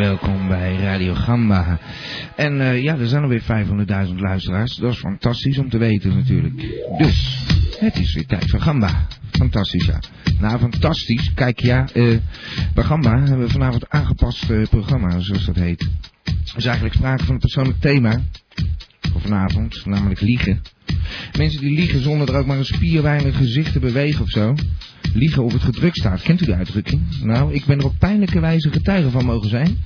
Welkom bij Radio Gamba. En uh, ja, er zijn alweer 500.000 luisteraars. Dat is fantastisch om te weten natuurlijk. Dus, het is weer tijd voor Gamba. Fantastisch, ja. Nou, fantastisch. Kijk, ja, uh, bij Gamba hebben we vanavond aangepast uh, programma, zoals dat heet. Er is eigenlijk sprake van een persoonlijk thema. Voor vanavond, namelijk liegen. Mensen die liegen zonder er ook maar een spierweinig gezicht te bewegen of zo. Liegen op het gedrukt staat. Kent u de uitdrukking? Nou, ik ben er op pijnlijke wijze getuige van mogen zijn.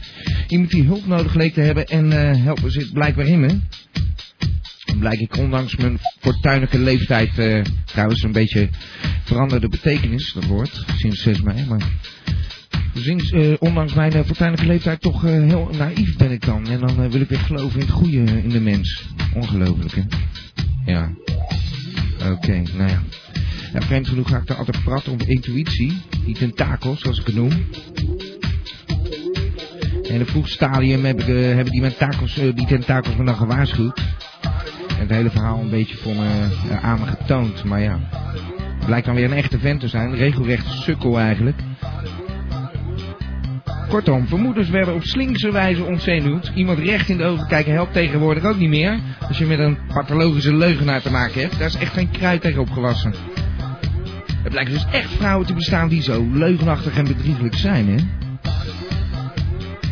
Iemand die hulp nodig leek te hebben en uh, helpen zit blijkbaar in me. Blijk ik ondanks mijn fortuinlijke leeftijd uh, trouwens een beetje veranderde betekenis, dat sinds 6 mei. Maar sinds, uh, ondanks mijn uh, leeftijd toch heel naïef ben ik dan. En dan wil ik weer geloven in het goede in de mens. Ongelooflijk, hè? Ja. Oké, nou ja. ja. Vreemd genoeg ga ik er altijd praten om intuïtie. Die tentakels, zoals ik het noem. In het vroeg stadium heb ik, hebben die, tentakels, die tentakels me dan gewaarschuwd. En het hele verhaal een beetje voor me aan getoond. Maar ja, blijkt dan weer een echte vent te zijn. Regelrecht sukkel eigenlijk. Kortom, vermoedens werden op slinkse wijze ontzenuwd. Iemand recht in de ogen kijken helpt tegenwoordig ook niet meer. Als je met een pathologische leugenaar te maken hebt. Daar is echt geen kruid tegen opgewassen. Het blijkt dus echt vrouwen te bestaan die zo leugenachtig en bedriegelijk zijn, hè?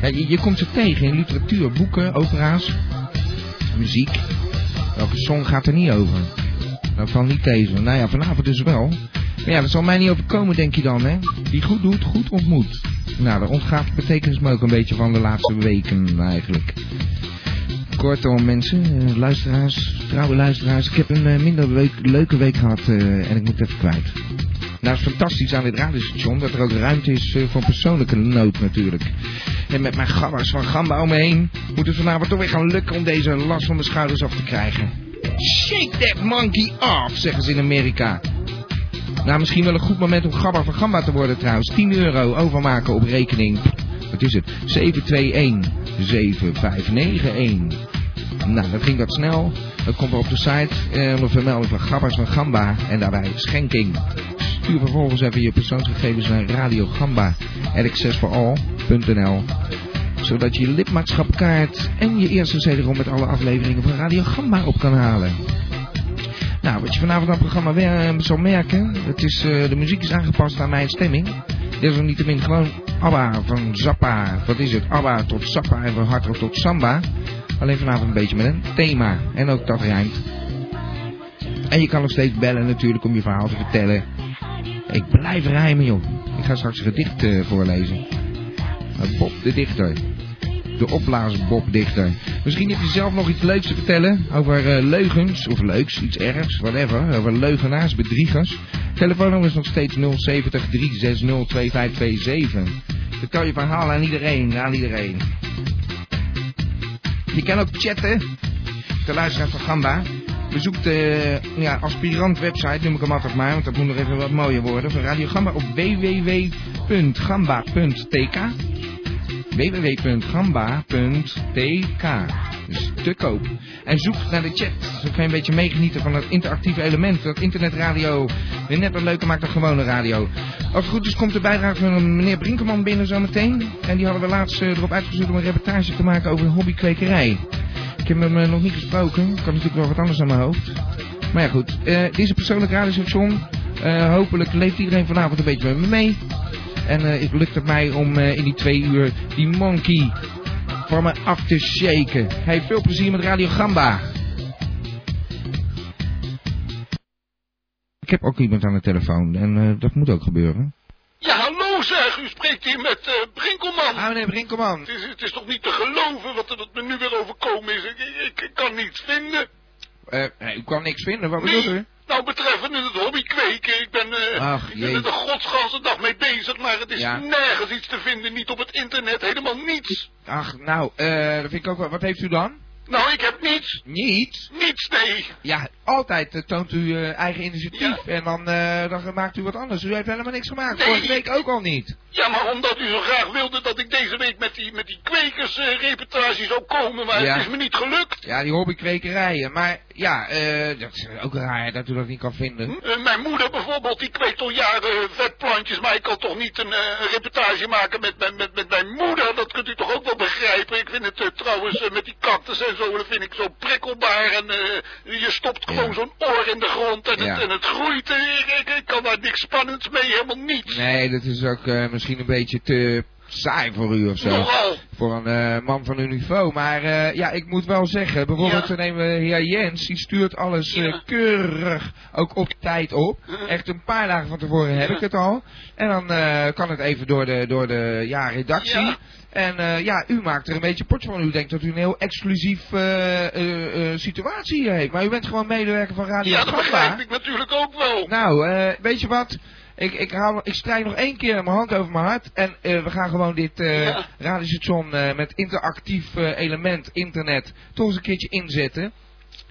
Ja, je, je komt ze tegen in literatuur, boeken, opera's, muziek. Welke song gaat er niet over? Nou, van niet deze. Nou ja, vanavond dus wel. Maar ja, dat zal mij niet overkomen, denk je dan, hè? Die goed doet, goed ontmoet. Nou, daar ontgaat de betekenis me ook een beetje van de laatste weken, eigenlijk. Kortom, mensen, uh, luisteraars, trouwe luisteraars. Ik heb een uh, minder leuke week gehad uh, en ik moet even kwijt. Nou, het is fantastisch aan dit radiostation dat er ook ruimte is voor persoonlijke nood natuurlijk. En met mijn gabbers van Gamba om me heen moet het vanavond toch weer gaan lukken om deze last van mijn schouders af te krijgen. Shake that monkey off, zeggen ze in Amerika. Nou, misschien wel een goed moment om Gabba van Gamba te worden trouwens. 10 euro overmaken op rekening. Wat is het? 721 7591. Nou, dat ging dat snel. Dat komt op de site eh, onder vermelding van Gabbers van Gamba en daarbij schenking. Stuur vervolgens even je persoonsgegevens naar radiogamba.accessforall.nl zodat je je lidmaatschapkaart en je eerste CD-ROM met alle afleveringen van Radio Gamba op kan halen. Nou, wat je vanavond aan het programma weer zal merken, het is, uh, de muziek is aangepast aan mijn stemming. Desalniettemin gewoon ABBA van Zappa, wat is het, ABBA tot Zappa en van Hardrock tot Samba. Alleen vanavond een beetje met een thema en ook dat rijmt. En je kan nog steeds bellen natuurlijk om je verhaal te vertellen. Ik blijf rijmen joh. Ik ga straks een gedicht uh, voorlezen. Bob de Dichter de opblaasbobdichter. Misschien heb je zelf nog iets leuks te vertellen over uh, leugens, of leuks, iets ergs, whatever, over leugenaars, bedriegers. Telefoonnummer is nog steeds 070 360 2527. Vertel je verhaal aan iedereen, aan iedereen. Je kan ook chatten, de luisteraar van Gamba. Bezoek de ja, aspirant website, noem ik hem altijd maar, want dat moet nog even wat mooier worden, van Radio Gamba op www.gamba.tk www.gamba.tk. Dus te koop. En zoek naar de chat. Zo kan je een beetje meegenieten van het interactieve element. Dat internetradio weer net wat leuker maakt dan gewone radio. Als het goed is komt de bijdrage van meneer Brinkelman binnen zometeen. En die hadden we laatst uh, erop uitgezocht om een reportage te maken over hobbykwekerij. Ik heb hem uh, nog niet gesproken. Ik had natuurlijk wel wat anders aan mijn hoofd. Maar ja goed, uh, deze persoonlijk radiostation. hopelijk leeft iedereen vanavond een beetje met me mee. En uh, het lukt het mij om uh, in die twee uur die monkey voor me af te shaken. Hey, veel plezier met Radio Gamba. Ik heb ook iemand aan de telefoon en uh, dat moet ook gebeuren. Ja, hallo zeg, u spreekt hier met uh, Brinkelman. Ah, meneer Brinkelman. Het is, het is toch niet te geloven wat er me nu weer overkomen is. Ik, ik, ik kan niets vinden. Uh, u kan niks vinden, wat bedoelt u? Nou, betreffende het hobby kweken, ik ben, eh Ach, ik ben er de godsganse dag mee bezig, maar het is Ja. nergens iets te vinden, niet op het internet, helemaal niets. Ach, nou, eh, dat vind ik ook wel. Wat heeft u dan? Nou, ik heb niets, Niets. niets, nee. Ja, altijd eh, toont u eh, eigen initiatief Ja. en dan, dan maakt u wat anders. U heeft helemaal niks gemaakt. Nee. Vorige week ook al niet. Ja, maar omdat u zo graag wilde dat ik deze week met die, met die kwekersreportage zou komen, maar Ja. het is me niet gelukt. Ja, die hobbykwekerijen. Maar ja, eh, dat is ook raar dat u dat niet kan vinden. Eh, mijn moeder bijvoorbeeld, die kweekt al jaren vetplantjes, maar ik kan toch niet een, eh, reportage maken met, mijn- met, met mijn moeder? Dat kunt u toch ook wel begrijpen? Ik vind het eh, trouwens eh, met die cactus en zo, dat vind ik zo prikkelbaar. En eh, je stopt gewoon Ja. zo'n oor in de grond en, Ja. het, en het groeit. eh, Ik, ik, ik kan daar niks spannends mee, helemaal niets. Nee, dat is ook eh, misschien een beetje te saai voor u of zo. Voor een eh, man van uw niveau. Maar eh, ja, ik moet wel zeggen, bijvoorbeeld Ja. we nemen de heer Jens, die stuurt alles eh, keurig ook op tijd op. Echt een paar dagen van tevoren heb ik het al. En dan kan het even door de, door de ja, redactie. En ja, u maakt er een beetje potje van. U denkt dat u een heel exclusief situatie hier heeft. Maar u bent gewoon medewerker van Radio Ja, dat Gamba. begrijp ik natuurlijk ook wel. Nou, weet je wat? Ik, ik, haal, ik strijk nog één keer mijn hand over mijn hart. En eh, we gaan gewoon dit eh Ja. radiostation eh, met interactief element, internet, toch eens een keertje inzetten.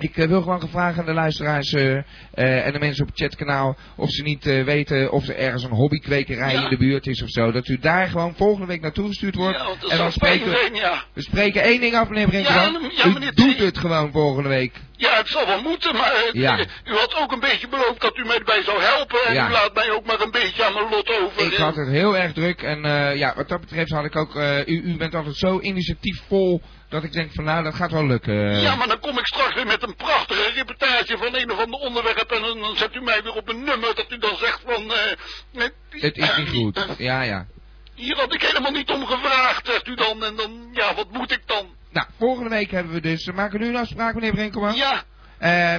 Ik eh, wil gewoon vragen aan de luisteraars eh, eh, en de mensen op het chatkanaal of ze niet weten of er ergens een hobbykwekerij Ja. in de buurt is of zo. Dat u daar gewoon volgende week naartoe gestuurd wordt. Ja, want dat en dan spreken we, zijn, ja. we spreken één ding af, meneer Brinkman. Ja, ja, u meneer doet het gewoon volgende week. Ja, het zal wel moeten, maar u had ook een beetje beloofd dat u mij erbij zou helpen. En u laat mij ook maar een beetje aan mijn lot over. Ik had het heel erg druk en ja, wat dat betreft had ik ook, u, u bent altijd zo initiatiefvol dat ik denk van nou, dat gaat wel lukken. Ja, maar dan kom ik straks weer met een prachtige reportage van een of ander onderwerp. En dan, zet u mij weer op een nummer dat u dan zegt van... eh, eh, Het is niet goed. Ja, ja. Hier had ik helemaal niet om gevraagd, zegt u dan. En dan, ja, wat moet ik dan? Nou, volgende week hebben we dus, we maken nu een afspraak meneer Brinkelman. Ja,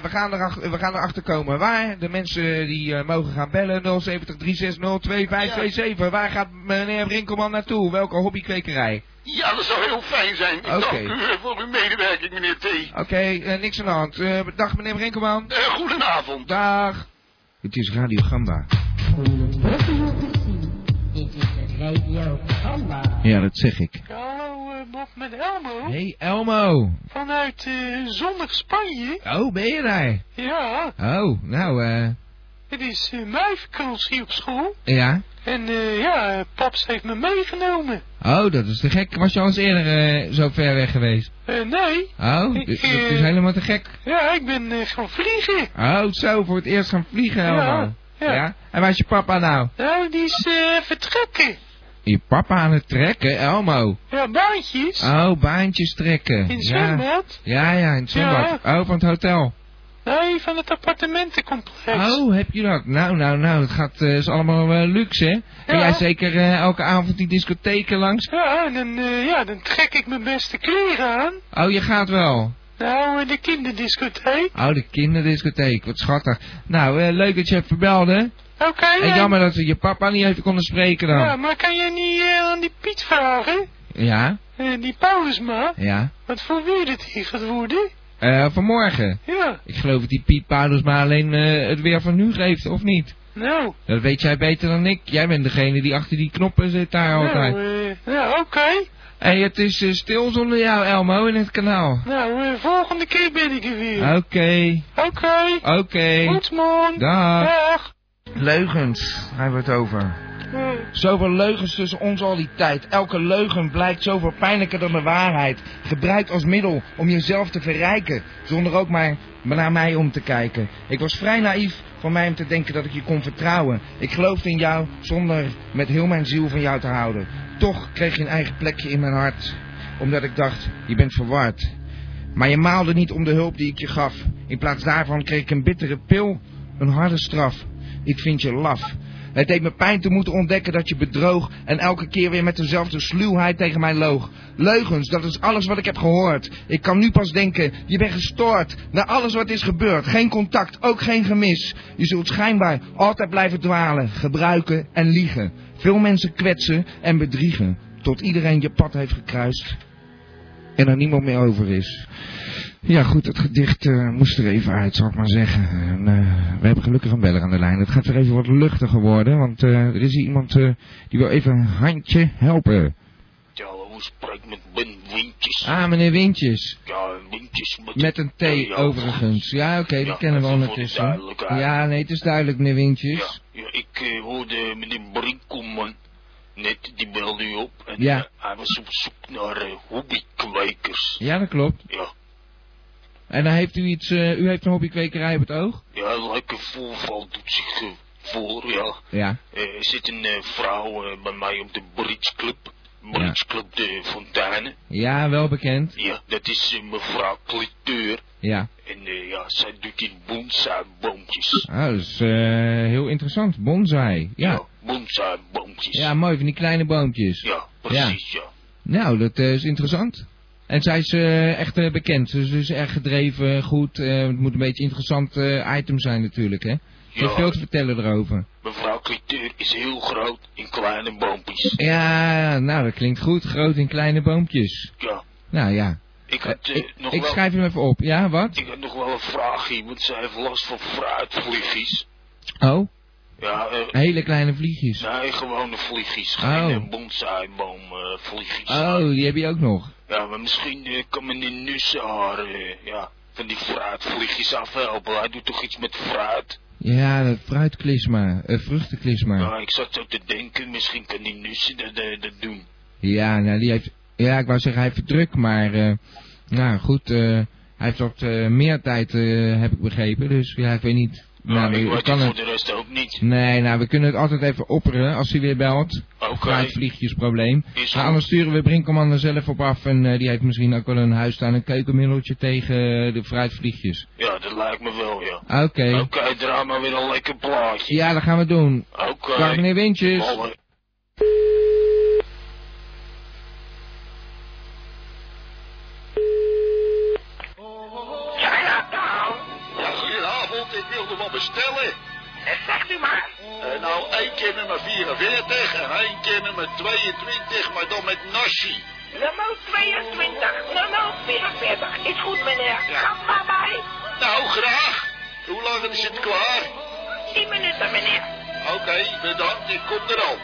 we, gaan erachter, we gaan erachter komen waar. De mensen die eh, mogen gaan bellen 070 360 2527. Waar gaat meneer Brinkelman naartoe? Welke hobbykwekerij? ja, dat zou heel fijn zijn. Ik Oké. dank u eh, voor uw medewerking, meneer T. Oké, eh, niks aan de hand. Eh, dag meneer Brinkelman. Eh, goedenavond. Dag. Het is Radio Gamba. Dit is het Radio Gamba. Ja, dat zeg ik. Hallo eh, Bob met Elmo. Hey Elmo. Vanuit eh, zonnig Spanje. Oh, ben je daar? Ja, Oh, nou, eh, het is eh, mijn vakantie op school. ja. En eh, ja, paps heeft me meegenomen. Oh, dat is te gek. Was je al eens eerder eh, zo ver weg geweest? Eh, nee, Oh, Ik, dat eh, is helemaal te gek. ja, ik ben eh, gaan vliegen. Oh, zo, voor het eerst gaan vliegen helemaal. ja. En waar is je papa nou? Nou, die is eh, vertrekken. Je papa aan het trekken, Elmo. Ja, baantjes. Oh, baantjes trekken. in het zwembad. ja, ja, in het zwembad. Oh, van het hotel. Nee, van het appartementencomplex. Oh, heb je dat? Nou, nou, nou, dat gaat, eh, is allemaal eh, luxe, hè? En Ja. jij zeker eh, elke avond die discotheken langs? Ja, en dan, ja, dan trek ik mijn beste kleren aan. Oh, je gaat wel. Nou, de kinderdiscotheek. Oh, de kinderdiscotheek, wat schattig. Nou, leuk dat je even belde. Oké, En ja. jammer dat we je papa niet even konden spreken dan. Ja, maar kan je niet eh, aan die Piet vragen? Ja, Eh, die Paulusma? ja. Wat voor weer dit gaat worden? Eh, vanmorgen. Ja, Ik geloof dat die Piet Paulus maar alleen eh, het weer van nu geeft, of niet? nou. Dat weet jij beter dan ik. Jij bent degene die achter die knoppen zit daar altijd. Nou, eh, ja, oké. Hé, het is stil zonder jou, Elmo, in het kanaal. Nou, eh, volgende keer ben ik er weer. Oké, Oké. oké. Goed, man. Dag. Dag. Leugens, hebben we het over. Zoveel leugens tussen ons al die tijd. Elke leugen blijkt zoveel pijnlijker dan de waarheid. Gebruikt als middel om jezelf te verrijken. Zonder ook maar naar mij om te kijken. Ik was vrij naïef van mij om te denken dat ik je kon vertrouwen. Ik geloofde in jou zonder met heel mijn ziel van jou te houden. Toch kreeg je een eigen plekje in mijn hart. Omdat ik dacht, je bent verward. Maar je maalde niet om de hulp die ik je gaf. In plaats daarvan kreeg ik een bittere pil, een harde straf. Ik vind je laf. Het deed me pijn te moeten ontdekken dat je bedroog en elke keer weer met dezelfde sluwheid tegen mij loog. Leugens, dat is alles wat ik heb gehoord. Ik kan nu pas denken, je bent gestoord. Na alles wat is gebeurd, geen contact, ook geen gemis. Je zult schijnbaar altijd blijven dwalen, gebruiken en liegen. Veel mensen kwetsen en bedriegen, tot iedereen je pad heeft gekruist en er niemand meer over is. Ja, goed, het gedicht eh, moest er even uit, zal ik maar zeggen. En, eh, we hebben gelukkig een beller aan de lijn. Het gaat weer even wat luchtiger worden, want eh, er is hier iemand die wil even een handje helpen. Ja, hoe spreek met Ben Wintjes? Ah, meneer Wintjes. Ja, Wintjes met... Met een T Ja, overigens. Ja, oké, die Ja, kennen we ondertussen. Ja, nee, het is duidelijk, meneer Ja, Wintjes. ja, ik hoorde meneer Brinkelman net, die belde u op. En Ja. hij was op zoek naar eh hobbykwekers. Ja, dat klopt. Ja, En dan heeft u iets, eh, u heeft een hobbykwekerij op het oog? ja, een leuke voorval doet zich voor, ja. Ja. Eh, Er zit een eh, vrouw bij mij op de Bridge Club. Bridge Club de Fontaine. Ja, wel bekend. Ja, dat is mevrouw Cliteur. Ja. En ja, zij doet die bonsai-boompjes. Ah, dat is heel interessant. Bonsai. Ja. bonsai-boompjes. Ja, mooi, van die kleine boompjes. Ja, precies, ja. Nou, dat is interessant. En zij is eh, echt eh, bekend. Dus ze is erg gedreven, goed. eh, het moet een beetje een interessant item zijn natuurlijk, hè. Ze Ja. veel te vertellen erover. Mevrouw Cliteur is heel groot in kleine boompjes. Ja, nou, dat klinkt goed. Groot in kleine boompjes. Ja, Nou ja. ik had ik nog ik wel... schrijf hem even op. Ja, wat? Ik had nog wel een vraagje, want zij heeft last van fruitvliegjes. Oh, Ja, hele kleine vliegjes. nee, gewone vliegjes. Oh. Geen uh, bonsaiboomvliegjes. Oh, die heb je ook nog. Ja, maar misschien eh, kan meneer Nussen haar, eh, ja, van die fruitvliegjes afhelpen. Hij doet toch iets met fruit? Ja, dat fruitklisma. eh vruchtenklisma. Ja, ik zat zo te denken, misschien kan die Nussen dat, dat, doen. Ja, nou, die heeft... Ja, ik wou zeggen, hij heeft druk, maar... eh nou, goed, hij heeft wat meer tijd, heb ik begrepen. Dus ja, ik weet niet. Ja, nou, ik weet kan het voor de rest ook niet. Nee, nou, we kunnen het altijd even opperen als hij weer belt. Oké, Fruitvliegjesprobleem. is Maar goed. anders sturen we Brinkelman er zelf op af. En eh, die heeft misschien ook wel een huis staan, een keukenmiddeltje tegen eh, de fruitvliegjes. Ja, dat lijkt me wel, ja. Oké. Oké, draai maar weer een lekker plaatje. Ja, dat gaan we doen. Oké. Dag meneer. Ballen. Bestellen. Zegt u maar. Nou, één keer nummer 44 en één keer nummer 22, maar dan met nasi. Nummer 22, nummer 44. Is goed, meneer. Ga maar bij. Nou, graag. Hoe lang is het klaar? 10 minuten, meneer. Oké, bedankt. Ik kom er al.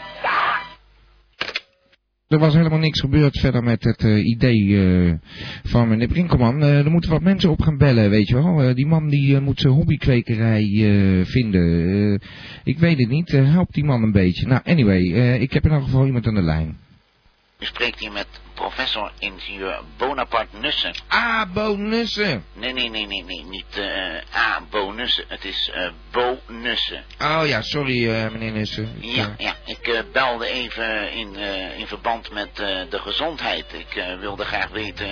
Er was helemaal niks gebeurd verder met het eh, idee eh, van meneer Brinkelman. Eh, er moeten wat mensen op gaan bellen, weet je wel. Die man die moet zijn hobbykwekerij vinden. Ik weet het niet. Help die man een beetje. Nou, anyway. ik heb in elk geval iemand aan de lijn. U spreekt hier met professor ingenieur Bonaparte Nussen. Ah, bonussen. Nee, nee, nee, nee, nee, niet eh A. Bonussen. Het is eh Bo Nussen. Oh ja, sorry eh, meneer Nussen. Ja, ja, ik belde even in, in verband met de gezondheid. Ik wilde graag weten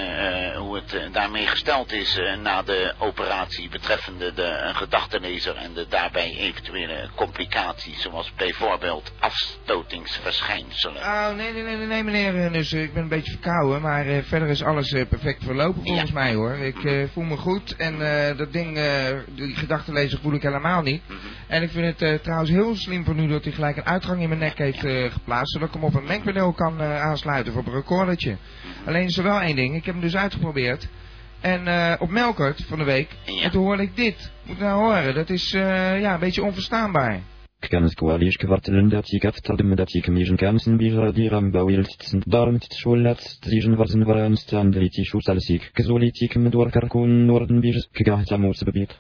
hoe het daarmee gesteld is na de operatie betreffende de gedachtenlezer en de daarbij eventuele complicaties, zoals bijvoorbeeld afstotingsverschijnselen. Oh, nee, nee, nee, nee, nee, meneer Nussen. Ik ben een beetje verkouden, maar eh, verder is alles eh, perfect verlopen volgens Ja. mij hoor. Ik eh, voel me goed en dat ding, die gedachtenlezer voel ik helemaal niet. Mhm. En ik vind het trouwens heel slim van u dat hij gelijk een uitgang in mijn nek heeft geplaatst, zodat ik hem op een mengpaneel kan aansluiten voor een recordertje. Alleen is er wel één ding, ik heb hem dus uitgeprobeerd. En op Melkert van de week, Ja. en toen hoorde ik dit. Moet nou horen, dat is ja, een beetje onverstaanbaar. Kernskładiszkwartlen daci kaptadm die ramba biżadiram bawilstn darmt szullat ziżn warzn waramstan litiszu salsik kzulitik mdwarkarkun nordn biżsk gahtamus bebit.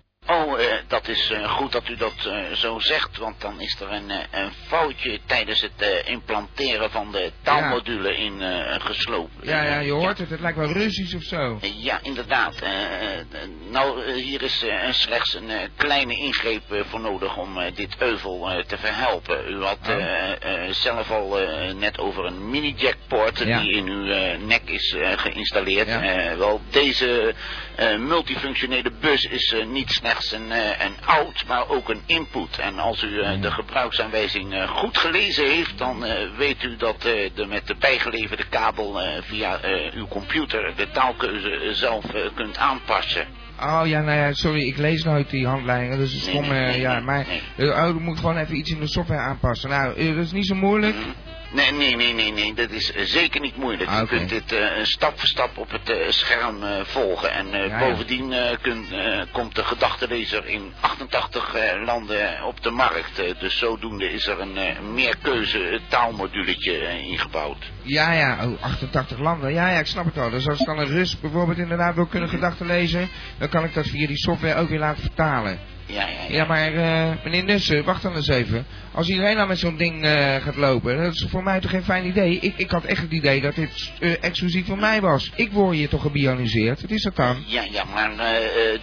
Dat is eh, goed dat u dat eh, zo zegt, want dan is er een, eh, een foutje tijdens het eh, implanteren van de taalmodule in eh, geslopen. Ja, ja, je hoort het, het lijkt wel Russisch of zo. Eh, Ja, inderdaad. eh, eh, nou, eh, hier is eh, slechts een eh, kleine ingreep eh, voor nodig om eh, dit euvel eh, te verhelpen. U had Oh. eh, eh, zelf al eh, net over een mini-jackport Ja. die in uw eh, nek is eh, geïnstalleerd. Ja. Eh, wel, deze eh, multifunctionele bus is eh, niet slechts een, eh, een out, maar ook een input. En als u eh, de gebruiksaanwijzing eh, goed gelezen heeft, dan weet u dat de met de bijgeleverde kabel via uw computer de taalkeuze zelf kunt aanpassen. Oh ja, nou ja, sorry, ik lees nooit die handleidingen, dus is stom, nee, nee, ja, maar er moet gewoon even iets in de software aanpassen. Nou, dat is niet zo moeilijk. Mhm. Nee, nee, nee, nee, nee. Dat is eh, zeker niet moeilijk. Ah. Je kunt dit eh, stap voor stap op het eh, scherm volgen. En Ja, bovendien kun- komt de gedachtenlezer in 88 eh, landen op de markt. Dus zodoende is er een meerkeuze taalmoduletje ingebouwd. Ja, ja, oh, 88 landen. Ja, ja, ik snap het al. Dus als ik dan een Rus bijvoorbeeld inderdaad wil kunnen gedachten lezen, dan kan ik dat via die software ook weer laten vertalen. Ja, ja, ja. Ja, maar eh, meneer Nussen, wacht dan eens even. Als iedereen nou met zo'n ding eh, gaat lopen, dat is voor mij toch geen fijn idee. Ik, ik had echt het idee dat dit eh, exclusief voor mij was. Ik word hier toch gebioniseerd. Wat is dat dan? Ja, ja, maar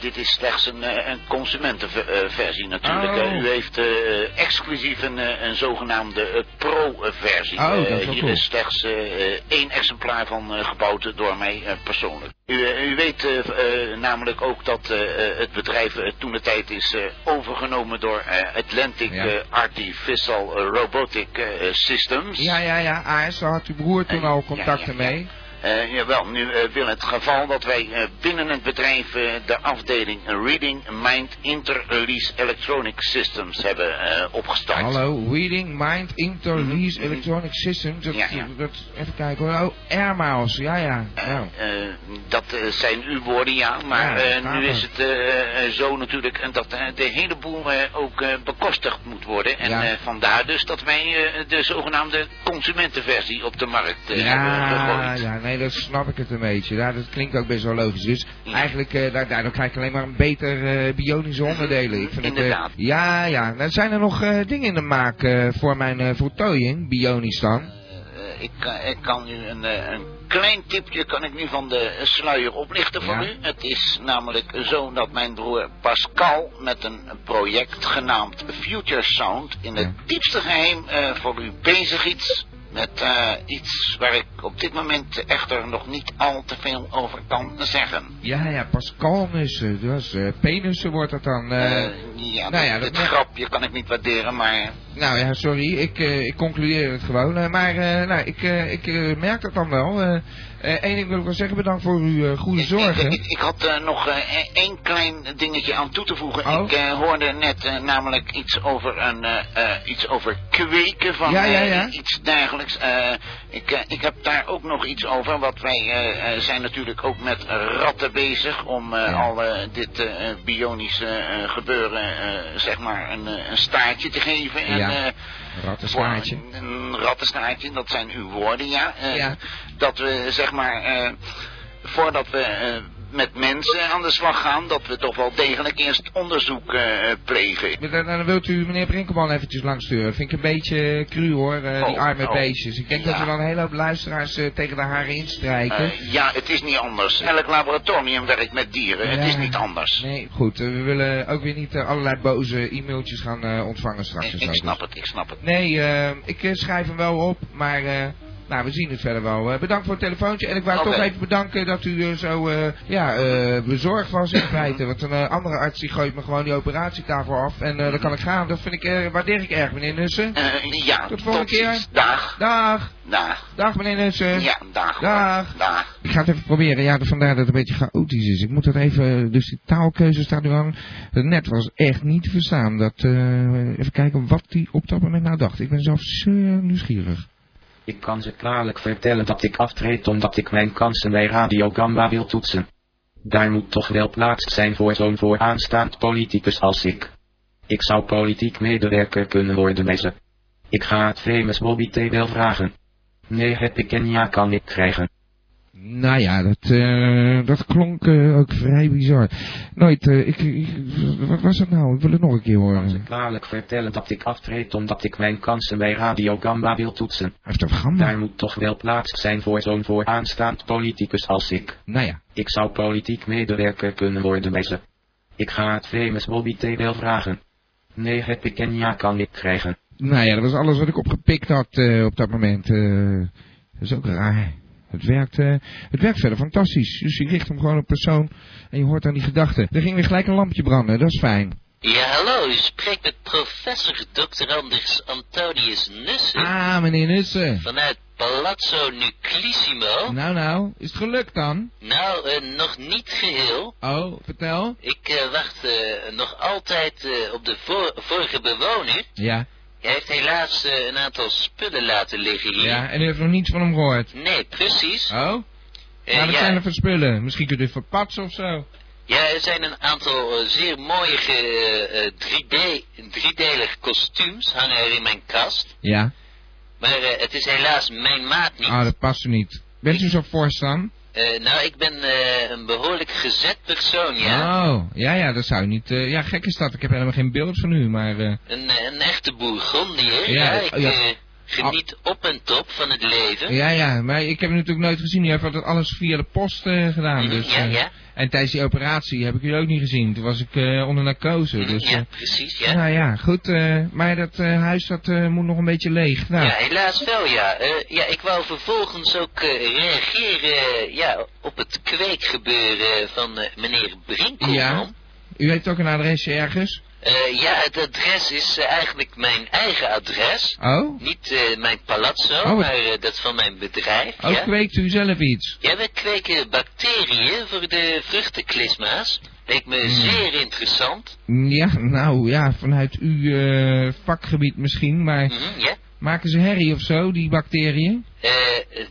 dit is slechts een, een consumentenversie natuurlijk. Oh. U heeft exclusief een, een zogenaamde pro-versie. Oh, dat is wel hier is slechts één exemplaar van gebouwd door mij persoonlijk. U, u weet namelijk ook dat het bedrijf toen de tijd is eh, overgenomen door eh, Atlantic Ja. eh, Artificial Robotic Systems. Ja, ja, ja, AS, daar had uw broer toen al contacten mee. Eh, jawel, nu eh, wil het geval dat wij eh, binnen het bedrijf de afdeling Reading Mind Inter-Release Electronic Systems hebben opgestart. Hallo, Reading Mind Interlease Mhm. Electronic Systems. Dat, Ja, ja. dat, even kijken hoor. Oh, Airmiles, ja, ja. Dat zijn uw woorden, ja. Maar Ja, nu is het zo natuurlijk dat de hele boel ook bekostigd moet worden. En vandaar dus dat wij de zogenaamde consumentenversie op de markt hebben Ja, gegooid. ja, nee, dat snap ik het een beetje. Ja, dat klinkt ook best wel logisch. Dus eigenlijk, eh, daar, daardoor krijg ik alleen maar een beter eh, bionische onderdelen. Ik vind het, eh, Inderdaad. ja, ja. Nou, zijn er nog dingen in de maak voor mijn voltooiing, bionisch dan? Ik, kan- ik kan u een, een klein tipje kan ik nu van de sluier oplichten voor Ja. u. Het is namelijk zo dat mijn broer Pascal met een project genaamd Future Sound in het Ja. diepste geheim eh, voor u bezig is. Met eh, iets waar ik op dit moment echter nog niet al te veel over kan zeggen. Ja, ja, Pascalnussen. Dus eh penussen wordt dat dan. eh. Eh, ja, nou ja, dat, dat dit mag- grapje kan ik niet waarderen, maar Nou ja, sorry, ik, eh, ik concludeer het gewoon. eh, maar eh, nou, ik, ik merk dat dan wel. Eén ding wil ik wel zeggen, bedankt voor uw goede Ik- zorgen. Ik, ik, ik had nog e- één klein dingetje aan toe te voegen. Oh. Ik hoorde net namelijk iets over, een, iets over kweken van Ja, ja, ja. iets dergelijks. Eh, ik, ik heb daar ook nog iets over. Want wij zijn natuurlijk ook met ratten bezig om al dit bionische gebeuren zeg maar een, een staartje te geven. En, Ja. eh, Een rattenstaartje, dat zijn uw woorden, ja. Eh, Ja. Dat we, zeg maar, eh, voordat we eh, met mensen aan de slag gaan, dat we toch wel degelijk eerst onderzoek eh, plegen. Dan, dan wilt u meneer Brinkelman eventjes langsturen. Vind ik een beetje cru hoor, eh, die Oh, arme oh. beestjes. Ik denk Ja. dat we dan een hele hoop luisteraars eh, tegen de haren instrijken. Eh, ja, het is niet anders. Elk laboratorium werkt met dieren. Het is niet anders. Nee, goed. eh, we willen ook weer niet eh, allerlei boze e-mailtjes gaan eh, ontvangen straks. ik, snap Dus- het, ik snap het. Nee, eh, ik eh, schrijf hem wel op, maar eh, nou, we zien het verder wel. Eh, bedankt voor het telefoontje. En ik wou toch even bedanken dat u eh, zo eh, ja, bezorgd was in feite. Want een andere arts die gooit me gewoon die operatietafel af. En dan kan ik gaan. Dat vind ik, waardeer ik erg, meneer Nussen. Ja, Tot de volgende keer. Dag, Dag. dag. Dag, meneer Nussen. Ja, dag. Dag. Dag. Ik ga het even proberen. Ja, vandaar dat het een beetje chaotisch is. Ik moet dat even... Dus die taalkeuze staat nu aan. Het net was echt niet te verstaan. Dat, even kijken wat hij op dat moment nou dacht. Ik ben zelf zeer nieuwsgierig. Ik kan ze klaarlijk vertellen dat ik aftreed omdat ik mijn kansen bij Radio Gamba wil toetsen. Daar moet toch wel plaats zijn voor zo'n vooraanstaand politicus als ik. Ik zou politiek medewerker kunnen worden bij ze. Ik ga het famous Bobby T wel vragen. Nee heb ik en ja kan ik krijgen. Nou ja, dat, eh, dat klonk eh, ook vrij bizar. Nooit, eh, ik, ik- wat was het nou? Ik wil het nog een keer Ik kan ze horen. klaarlijk vertellen dat ik aftreed omdat ik mijn kansen bij Radio Gamba wil toetsen. Heeft over gamba. Daar moet toch wel plaats zijn voor zo'n vooraanstaand politicus als ik. Nou ja, Ik zou politiek medewerker kunnen worden bij ze. Ik ga het famous Bobby T wel vragen. Nee heb ik en ja kan ik krijgen. nou ja, dat was alles wat ik opgepikt had op dat moment. dat is ook raar. Het werkt, eh, het werkt verder fantastisch. Dus je richt hem gewoon op persoon en je hoort dan die gedachten. Er ging weer gelijk een lampje branden, dat is fijn. Ja, hallo, u spreekt met professor Dr. Anders Antonius Nussen Ah, meneer Nussen. vanuit Palazzo Nuclissimo. Nou, nou, is het gelukt dan? Nou, eh, nog niet geheel. Oh, vertel. Ik eh, wacht nog altijd op de vor- vorige bewoner. Ja. Hij heeft helaas eh, een aantal spullen laten liggen hier. Ja, en u heeft nog niets van hem gehoord. Nee, precies. Oh? Eh, nou, wat ja, zijn er voor spullen? Misschien kunt u verpatsen of zo. ja, er zijn een aantal eh, zeer mooie ge- eh, 3D, driedelige kostuums hangen er in mijn kast. Ja. Maar eh, het is helaas mijn maat niet. Ah, dat past u niet. Bent u zo dan? Eh, nou, ik ben eh, een behoorlijk gezet persoon, ja. Oh, ja, ja, dat zou niet... eh, ja, gek is dat. Ik heb helemaal geen beeld van u, maar... Een, een echte bourgondier. Ja, Ja, ik ja. Geniet op en top van het leven. ja, ja, maar ik heb natuurlijk nooit gezien. U heeft altijd alles via de post eh, gedaan. Mhm, Dus, ja, eh, ja. En tijdens die operatie heb ik u ook niet gezien. Toen was ik eh, onder narcose. Mhm, Dus, ja, precies, ja. nou ja, goed. maar dat huis dat, moet nog een beetje leeg. Nou, Ja, helaas wel, ja. Ja, ik wou vervolgens ook reageren ja, op het kweekgebeuren van meneer Brinkelman. Ja. u heeft ook een adresje ergens? Eh, ja, het adres is eh, eigenlijk mijn eigen adres. Oh? Niet eh, mijn palazzo, Oh, maar dat van mijn bedrijf. Oh, ja. kweekt u zelf iets? ja, we kweken bacteriën voor de vruchtenklisma's. Leek me Hmm. zeer interessant. Ja, nou ja, vanuit uw vakgebied misschien, maar Mhm, ja. maken ze herrie of zo, die bacteriën? Eh,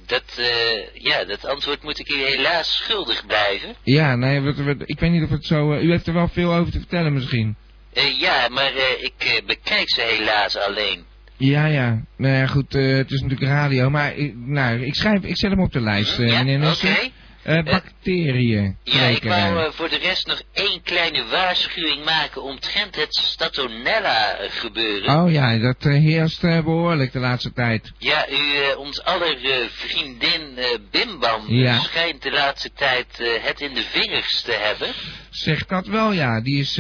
dat, eh, ja, dat antwoord moet ik u helaas schuldig blijven. Ja, nee, ik weet niet of het zo... u heeft er wel veel over te vertellen misschien. Eh, ja, maar eh, ik eh, bekijk ze helaas alleen. Ja, ja. Nou ja, goed, het is natuurlijk radio, maar ik, nou, ik schrijf, ik zet hem op de lijst, ja, meneer oké. Eh, bacteriën. Ja, ik wou eh, voor de rest nog één kleine waarschuwing maken omtrent het Statonella gebeuren. Oh ja, dat heerst eh, behoorlijk de laatste tijd. Ja, u, ons aller vriendin Bimbam Ja. schijnt de laatste tijd het in de vingers te hebben. Zeg dat wel, ja. Die is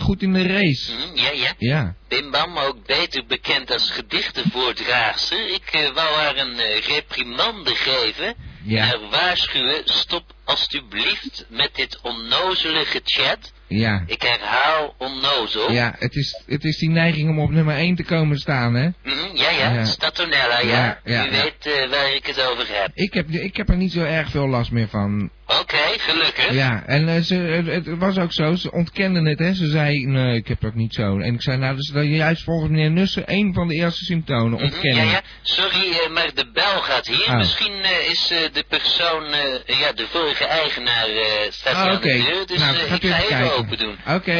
goed in de race. Hm, ja, ja. Ja. Bimbam, ook beter bekend als gedichtenvoordraagster. Ik wou haar een reprimande geven. Ja. Waarschuwen, stop alstublieft met dit onnozele gechat. Ja. Ik herhaal onnozel. Ja, het is, het is die neiging om op nummer 1 te komen staan, hè. Mhm, ja, ja, Ja. Statonella, ja. Ja, ja, U weet eh, waar ik het over heb. Ik heb, ik heb er niet zo erg veel last meer van. Oké, gelukkig. Ja, en eh, ze, het, het was ook zo, ze ontkenden het, hè. Ze zei, nee, ik heb dat niet zo. En ik zei, nou, dat is dan juist volgens meneer Nussen één van de eerste symptomen, Mhm, ontkennen. Ja, ja. Sorry, eh, maar de bel gaat hier. Oh. Misschien is de persoon, ja, de vorige eigenaar staat hier aan oké. de deur. Dus Nou, gaat ik u even kijken. Open doen. Oké,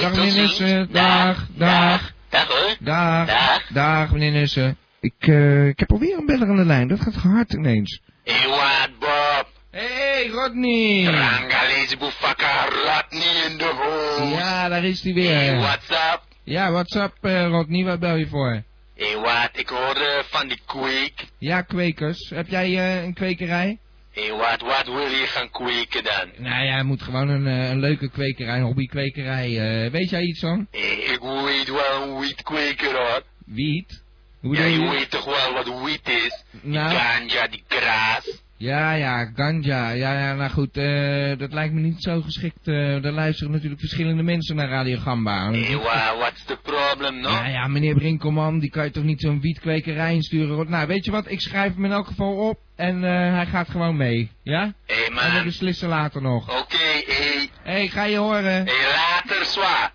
dag meneer. Nussen. Dag, dag, Dag hoor. dag, Dag. dag meneer Nussen. Ik, eh, ik heb alweer een beller aan de lijn, dat gaat hard ineens. Hey, what, Bob? Hey, Rodney! Rangalese bufaka Rodney in de hoofd. Ja, daar is hij Hey, weer. what's up? Ja, what's up, eh, Rodney, waar bel je voor? Hey, wat? Ik hoorde van die kweek. Ja, kwekers. Heb jij eh, een kwekerij? Hey, wat? Wat wil je gaan kweken dan? Nou ja, je moet gewoon een, eh, een leuke kwekerij, een hobbykwekerij. eh weet jij iets van? Hey, ik weet wel een wietkweker hoor. Wiet? Hoe Ja, bedoel je weet toch wel wat wiet is? Nou. Die ganja, die graas. Ja, ja, ganja. Ja, ja, nou goed, eh, dat lijkt me niet zo geschikt. eh daar luisteren natuurlijk verschillende mensen naar Radio Gamba. Hey, wa, what's the problem, no? Ja, ja, meneer Brinkelman, die kan je toch niet zo'n wietkwekerij insturen? Nou, weet je wat, ik schrijf hem in elk geval op en eh, hij gaat gewoon mee. Ja? Hey, En we beslissen later nog. Oké, hey. Hé, hey, ga je horen? Hey, later, zwaar.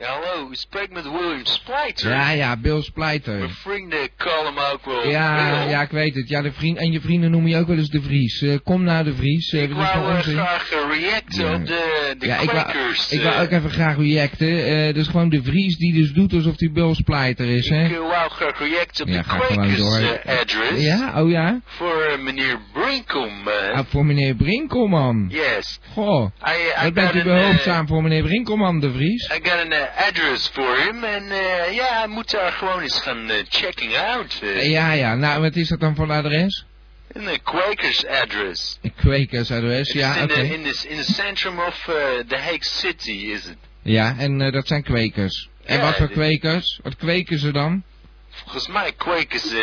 Ja, hallo, u spreekt met William Splijter. Ja, ja, Bill Splijter. Mijn vrienden callen hem ook wel Ja, Bill. ja, ik weet het. Ja, de vriend, en je vrienden noemen je ook wel eens de Vries. Eh, kom naar de Vries. eh, Ik wou graag eh, reacten Ja. op de, de ja, ik wou, ik ook even graag reacten. Dus gewoon de Vries die dus doet alsof hij Bill Splijter is, hè? Ik wou graag reacten op Ja, de ga gewoon door. Quakers eh, address. Ja, oh ja? Voor meneer Brinkelman. Ah, voor meneer Brinkelman. Yes. Goh, I, I wat bent u behulpzaam voor meneer Brinkelman, de Vries? I got an address voor hem. En eh, ja, hij moet daar gewoon eens gaan eh, checking out. eh. Eh, ja, ja, nou, wat is dat dan voor een adres? Een eh, Quakers address. Een Kwekersadres, ja, It's oké. in, the, in, the, in the centrum of uh, the Hague City, is it? Ja, en eh, dat zijn kwekers. En Ja, wat voor kwekers? Wat kweken ze dan? Volgens mij Quakers uh,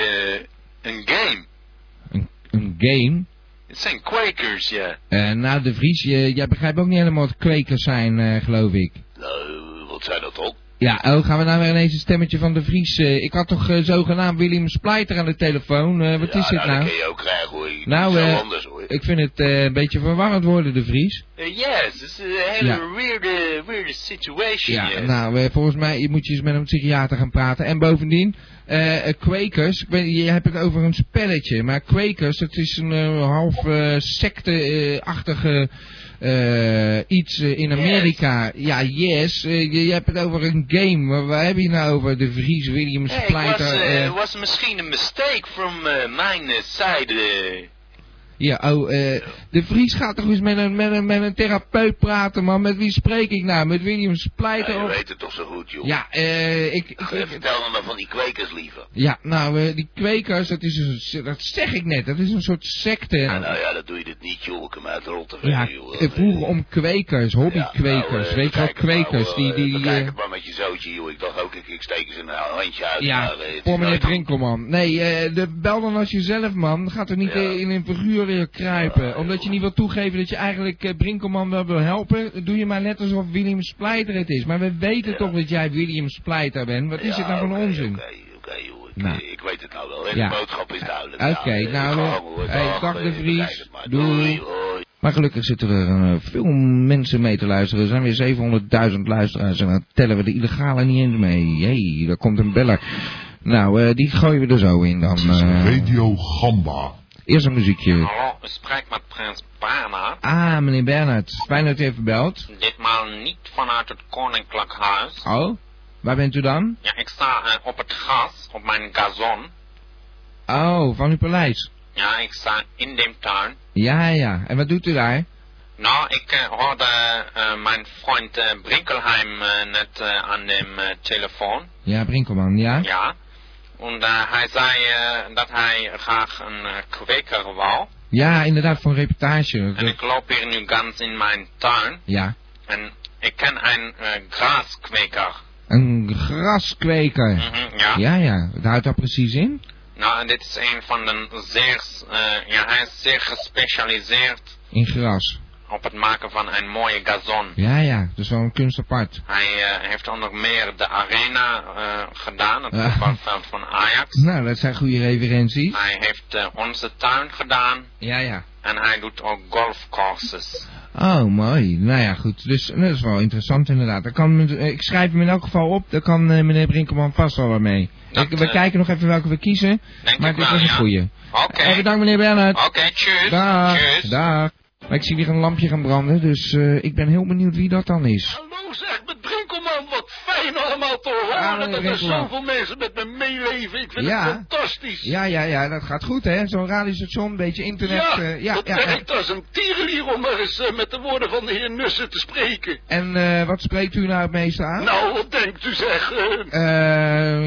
een game. Een, een game? Het zijn Quakers, ja. Eh, nou, de Vries, je, jij begrijpt ook niet helemaal wat kwekers zijn, eh, geloof ik. Nou, zijn dat ook? Ja, oh, gaan we nou weer ineens een stemmetje van de Vries. eh, ik had toch eh, zogenaamd William Splijter aan de telefoon. Eh, wat ja, is dit nou, nou? dat kun je ook krijgen hoor. Nou, Zo anders hoor. Ik vind het een beetje verwarrend worden, de Vries. Yes, it's a hele Ja. weird, weird situation. Ja, yes. nou, volgens mij je moet je eens met een psychiater gaan praten. En bovendien, Quakers, ik weet, je hebt het over een spelletje, maar Quakers, het is een half secte-achtige eh, iets eh, in Amerika. Ja, yes, eh, je, je hebt het over een game. Waar, waar heb je nou over? De Vries Williams Hey, Pleiter. uh, eh, was misschien een mistake from uh, mijn uh, side. Uh. Ja, oh, eh, de Vries gaat toch eens met een, met, een, met een therapeut praten, man. Met wie spreek ik nou? Met William Splijter? Ja, je of- weet het toch zo goed, joh. Ja, eh, ik, ik, ik- Vertel me maar van die kwekers liever. ja, nou, eh, die kwekers, dat is een, dat zeg ik net, dat is een soort secte. Ja, nou ja, dat doe je dit niet, joh. Ik hem uit de rot te Ja, joh. eh, vroeger om kwekers, hobbykwekers, Nou, eh, weet je wel, maar, kwekers, die, die, het maar met je zootje, joh. Ik dacht ook, ik, ik steek eens een handje uit. ja, voor meneer Brinkelman. Nee, de, bel dan als jezelf, man. Gaat er niet Ja. in een figuur eh, kruipen. Omdat je niet wil toegeven dat je eigenlijk eh, Brinkelman wel wil helpen, doe je maar net alsof William Splijter het is. Maar we weten Ja. toch dat jij William Splijter bent. Wat is Ja, het nou voor oké, onzin? Oké, oké, joh. Ik, Nou. eh, ik weet het nou wel. Ja. De boodschap is duidelijk. Oké, eh, nou, eh, hoor. hey, Dag, de eh, Vries. Doei. Hoi. Maar gelukkig zitten er eh, veel mensen mee te luisteren. Er zijn weer 700.000 luisteraars en dan tellen we de illegale niet eens mee. hey, daar komt een beller. Nou, eh, die gooien we er zo in dan. eh. Radio Gamba. Eerst een muziekje. Hallo, spreek met prins Bernhard. Ah, meneer Bernhard. Fijn dat u even belt. Ditmaal niet vanuit het koninklijk huis. Oh, waar bent u dan? Ja, ik sta eh, op het gras, op mijn gazon. Oh, van uw paleis. Ja, ik sta in de tuin. Ja, ja. En wat doet u daar? Nou, ik eh, hoorde eh, mijn vriend Brinkelheim net aan de telefoon. Ja, Brinkelman, ja? Ja. En eh, hij zei eh, dat hij graag een eh, kweker wou. Ja, inderdaad, voor een reportage. En ik loop hier nu ganz in mijn tuin. Ja. En ik ken een eh, graskweker. Een graskweker. Mhm, ja. Ja, ja. Wat houdt dat precies in? Nou, en dit is een van de zeer, ja, hij is zeer gespecialiseerd In gras. Op het maken van een mooie gazon. Ja, ja. Dat is wel een kunst apart. Hij eh, heeft onder meer de arena eh, gedaan, het voetbalveld van Ajax. Nou, dat zijn goede referenties. Hij heeft eh, onze tuin gedaan Ja, ja. en hij doet ook golfcourses. Oh, mooi. Nou ja, goed. Dus dat is wel interessant inderdaad. Daar kan, ik schrijf hem in elk geval op. Daar kan meneer Brinkelman vast wel wat mee. Dat, Ik- we kijken nog even welke we kiezen. Maar dit was een ja. goeie. Oké. Eh, bedankt meneer Bernhard. Oké, tjus. Dag. Tjus. Dag. Maar ik zie weer een lampje gaan branden. Dus eh, ik ben heel benieuwd wie dat dan is. Hallo zeg, met Brinkelman, wat fijn allemaal te Horen meneer dat er zoveel mensen met me meeleven. Ik vind Ja. het fantastisch. Ja, ja, ja. Dat gaat goed hè. Zo'n radiostation, een beetje internet. Ja, eh, ja, dat ja, werkt als een tierenlier om maar eens eh, met de woorden van de heer Nussen te spreken. En eh, wat spreekt u nou het meeste aan? Nou, wat denkt u zeg?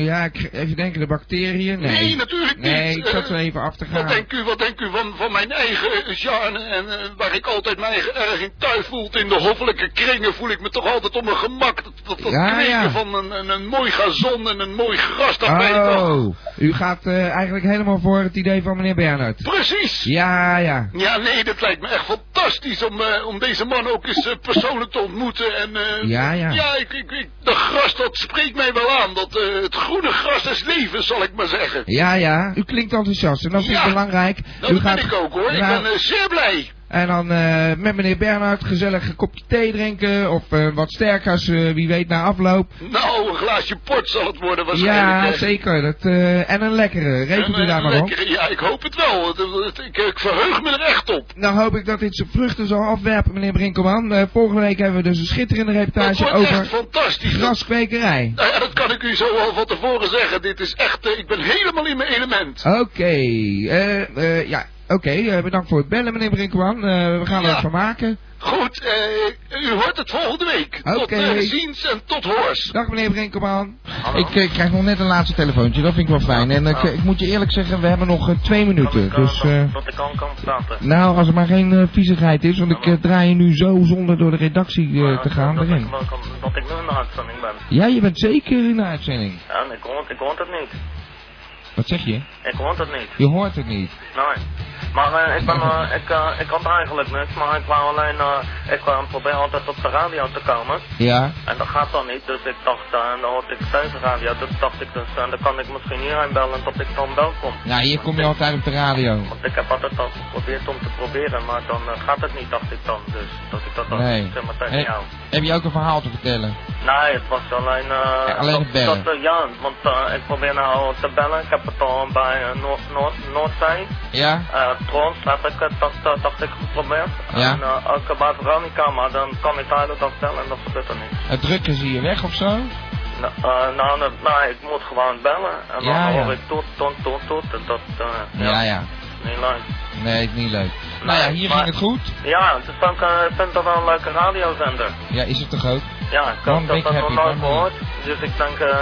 ja, ik, even denken, de bacteriën? Nee. Nee, natuurlijk niet. Nee, ik zat zo even af te gaan. Wat denkt u, wat denkt u van, van mijn eigen genre en waar ik altijd mij eigen erg in thuis voelt in de hoffelijke kringen voel ik me toch altijd op mijn gemak. Dat, dat, dat Ja, kweken ja. van een, een, een mooi gazon en een mooi gras, dat weet toch. Oh, u gaat eh, eigenlijk helemaal voor het idee van meneer Bernhard. Precies. Ja, ja. Ja, nee, dat lijkt me echt fantastisch om, eh, om deze man ook eens eh, persoonlijk te ontmoeten. En, Ja, ja. Ja, ik, ik, ik, dat gras, dat spreekt mij wel aan. Dat, het groene gras des levens, zal ik maar zeggen. Ja, ja. U klinkt enthousiast en dat Ja. belangrijk. Nou, u dat ben ik ook hoor. Ik ben zeer blij. En dan eh, met meneer Bernhard gezellig een kopje thee drinken of eh, wat sterkers, eh, wie weet na afloop. Nou, een glaasje port zal het worden waarschijnlijk. Ja, zeker. Dat, eh, en een lekkere. Rekent En, u daar maar op. Ja, ik hoop het wel. Ik, ik verheug me er echt op. Dan hoop ik dat dit zijn vruchten zal afwerpen, meneer Brinkelman. Volgende week hebben we dus een schitterende reportage over fantastisch. graskwekerij. Nou ja, dat kan ik u zo al van tevoren zeggen. Dit is echt, ik ben helemaal in mijn element. Oké, eh, eh, ja, oké, eh, bedankt voor het bellen, meneer Brinkelman. Eh, we gaan er Ja. wat van maken. Goed, eh, u hoort het volgende week. Tot Oké. eh, ziens en tot hoors. Dag meneer Brinkelman. Ik krijg nog net een laatste telefoontje, dat vind ik wel fijn. En ik, ik moet je eerlijk zeggen, we hebben nog twee minuten. Dus, eh, Tot ik kan kan starten. nou, als er maar geen eh, viezigheid is, want ik draai je nu zo zonder door de redactie eh, te gaan dat, erin. ik, wel kan- dat ik nu in de uitzending ben. Ja, je bent zeker in de uitzending. Ja, ik hoor, ik hoor het niet. Wat zeg je? Ik hoor het niet. Je hoort het niet. Nee. Maar eh, ik, ben, eh, ik, eh, ik had eigenlijk niks, maar ik wou alleen, ik probeer altijd op de radio te komen. Ja. En dat gaat dan niet, dus ik dacht, en dan hoorde ik deze radio, dus dacht ik dus, eh, dan kan ik misschien hierheen bellen dat ik dan wel kom. Ja, hier kom je altijd op de radio. Want ik heb altijd al geprobeerd om te proberen, maar dan gaat het niet, dacht ik dan. Dus dat ik dat dan Nee. zeg maar tegen En- jou. Heb je ook een verhaal te vertellen? Nee, het was alleen... Ja, alleen dat- bellen. Dat, ja, want ik probeer nou te bellen. Ik heb het al bij Noord, Noord, Noordzee. Ja? Uh, Trons heb ik het, dat, dat dacht ik geprobeerd. Ja. En uh, ook bij Veronica, maar dan kan ik hele dag bellen en dat gebeurt er niet. Het drukken zie je weg of zo? Nou, eh, nou, nou, nou, ik moet gewoon bellen. En dan Ja, ja. hoor ik tot, tot, tot, tot. En dat, eh Ja, ja. Niet leuk. Nee, is niet leuk. Nou ja, hier maar- ging het goed. Ja, is ook, eh, ik vind dat wel een leuke radiozender. Ja, is het toch ook? Ja, ik dat dat nog nooit gehoord. Dus ik denk, eh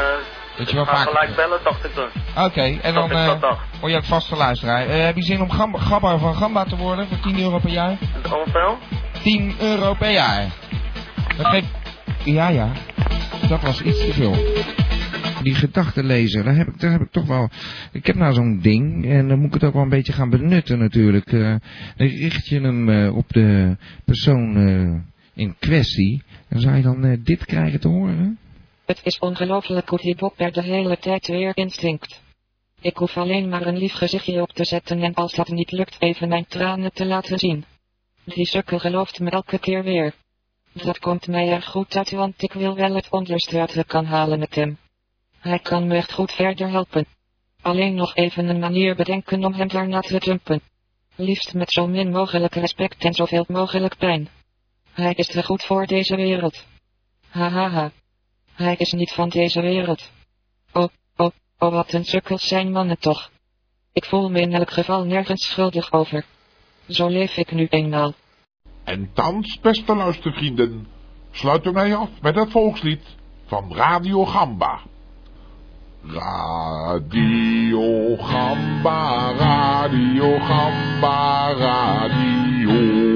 Dat ik je wel gelijk bellen, dacht ik dus. Oké, en dan ik eh word je ook vaste luisteraar. Eh, heb je zin om gamba, gabba van Gamba te worden voor 10 euro per jaar? Hoeveel? 10 euro per jaar. Dat geeft... Ja, ja. Dat was iets te veel. Die gedachtenlezer, daar heb ik, daar heb ik toch wel... Ik heb nou zo'n ding en dan moet ik het ook wel een beetje gaan benutten natuurlijk. Eh, dan richt je hem op de persoon in kwestie. Dan zou je dan dit krijgen te horen. Het is ongelooflijk hoe die Bob er de hele tijd weer instinct. Ik hoef alleen maar een lief gezichtje op te zetten en als dat niet lukt even mijn tranen te laten zien. Die sukkel gelooft me elke keer weer. Dat komt mij erg goed uit want ik wil wel het onderste kan halen met hem. Hij kan me echt goed verder helpen. Alleen nog even een manier bedenken om hem daarna te jumpen. Liefst met zo min mogelijk respect en zoveel mogelijk pijn. Hij is te goed voor deze wereld. Hahaha. Ha, ha. Hij is niet van deze wereld. Oh, oh, oh wat een sukkels zijn mannen toch. Ik voel me in elk geval nergens schuldig over. Zo leef ik nu eenmaal. En thans, beste luistervrienden, sluiten wij af met het volkslied van Radio Gamba. Radio Gamba, Radio Gamba. Radio